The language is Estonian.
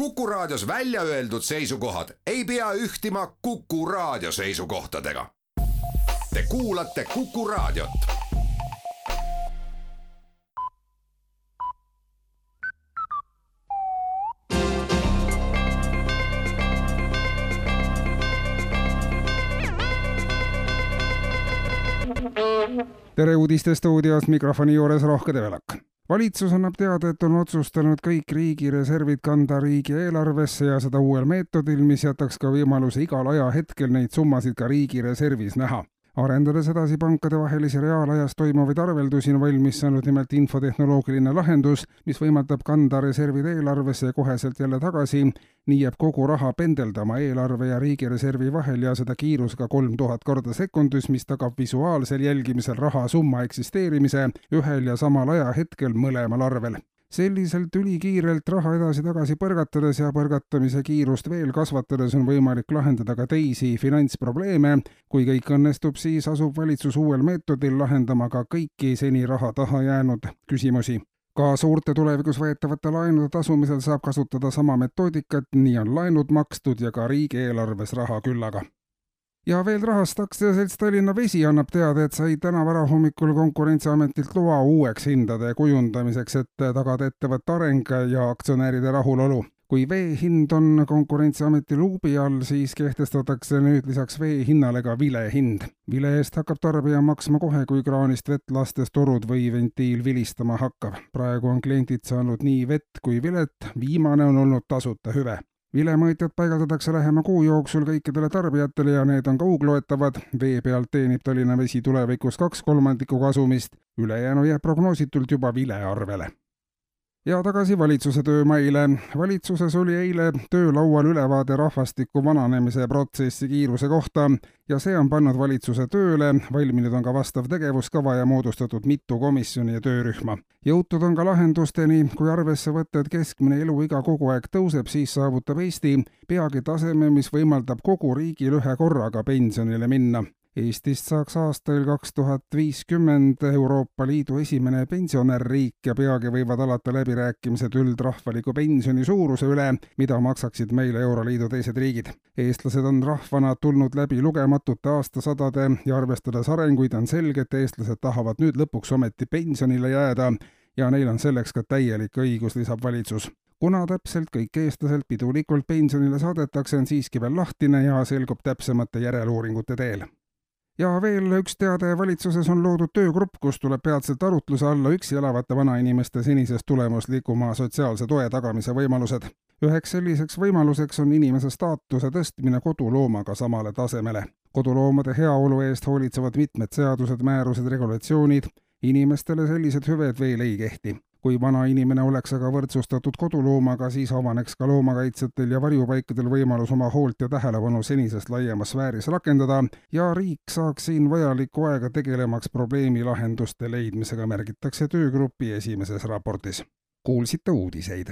Kuku Raadios välja öeldud seisukohad ei pea ühtima Kuku Raadio seisukohtadega. Te kuulate Kuku Raadiot. tere uudistestuudios mikrofoni juures Rohke Develak valitsus annab teada, et on otsustanud kõik riigireservid kanda riigieelarvesse ja seda uuel meetodil, mis jätaks ka võimaluse igal ajahetkel neid summasid ka riigireservis näha arendades edasi pankadevahelisi reaalajas toimuvaid arveldusi, on valmis saanud nimelt infotehnoloogiline lahendus, mis võimaldab kanda reservid eelarvesse koheselt jälle tagasi. nii jääb kogu raha pendeldama eelarve ja riigireservi vahel ja seda kiirusega kolm tuhat korda sekundis, mis tagab visuaalsel jälgimisel rahasumma eksisteerimise ühel ja samal ajahetkel mõlemal arvel selliselt ülikiirelt raha edasi-tagasi põrgatades ja põrgatamise kiirust veel kasvatades on võimalik lahendada ka teisi finantsprobleeme. kui kõik õnnestub, siis asub valitsus uuel meetodil lahendama ka kõiki seni raha taha jäänud küsimusi ka suurte tulevikus võetavate laenude tasumisel saab kasutada sama metoodikat, nii on laenud makstud ja ka riigieelarves raha küllaga ja veel rahast aktsiaselts Tallinna Vesi annab teada, et sai täna varahommikul Konkurentsiametilt loa uueks hindade kujundamiseks, et tagada ettevõtte areng ja aktsionäride rahulolu. kui vee hind on Konkurentsiameti luubi all, siis kehtestatakse nüüd lisaks vee hinnale ka vilehind. vile eest hakkab tarbija maksma kohe, kui kraanist vett lastes torud või ventiil vilistama hakkab. praegu on kliendid saanud nii vett kui vilet, viimane on olnud tasuta hüve vilemõõtjad paigaldatakse lähema kuu jooksul kõikidele tarbijatele ja need on kaugloetavad. vee pealt teenib Tallinna Vesi tulevikus kaks kolmandikku kasumist, ülejäänu jääb prognoositult juba vilearvele ja tagasi valitsuse töömaile. valitsuses oli eile töölaual ülevaade rahvastiku vananemise protsessi kiiruse kohta ja see on pannud valitsuse tööle, valminud on ka vastav tegevuskava ja moodustatud mitu komisjoni ja töörühma. jõutud on ka lahendusteni, kui arvesse võtta, et keskmine eluiga kogu aeg tõuseb, siis saavutab Eesti peagi taseme, mis võimaldab kogu riigil ühe korraga pensionile minna Eestist saaks aastal kaks tuhat viiskümmend Euroopa Liidu esimene pensionärriik ja peagi võivad alata läbirääkimised üldrahvaliku pensioni suuruse üle, mida maksaksid meile Euroliidu teised riigid. eestlased on rahvana tulnud läbi lugematute aastasadade ja arvestades arenguid, on selge, et eestlased tahavad nüüd lõpuks ometi pensionile jääda ja neil on selleks ka täielik õigus, lisab valitsus kuna täpselt kõik eestlased pidulikult pensionile saadetakse, on siiski veel lahtine ja selgub täpsemate järeluuringute teel ja veel üks teade, valitsuses on loodud töögrupp, kus tuleb peatselt arutluse alla üksi elavate vanainimeste senisest tulemuslikuma sotsiaalse toe tagamise võimalused. üheks selliseks võimaluseks on inimese staatuse tõstmine koduloomaga samale tasemele. koduloomade heaolu eest hoolitsevad mitmed seadused, määrused, regulatsioonid, inimestele sellised hüved veel ei kehti kui vana inimene oleks aga võrdsustatud koduloomaga, siis avaneks ka loomakaitsjatel ja varjupaikadel võimalus oma hoolt ja tähelepanu senisest laiemas sfääris rakendada ja riik saaks siin vajalikku aega tegelemaks probleemi lahenduste leidmisega, märgitakse töögrupi esimeses raportis. kuulsite uudiseid.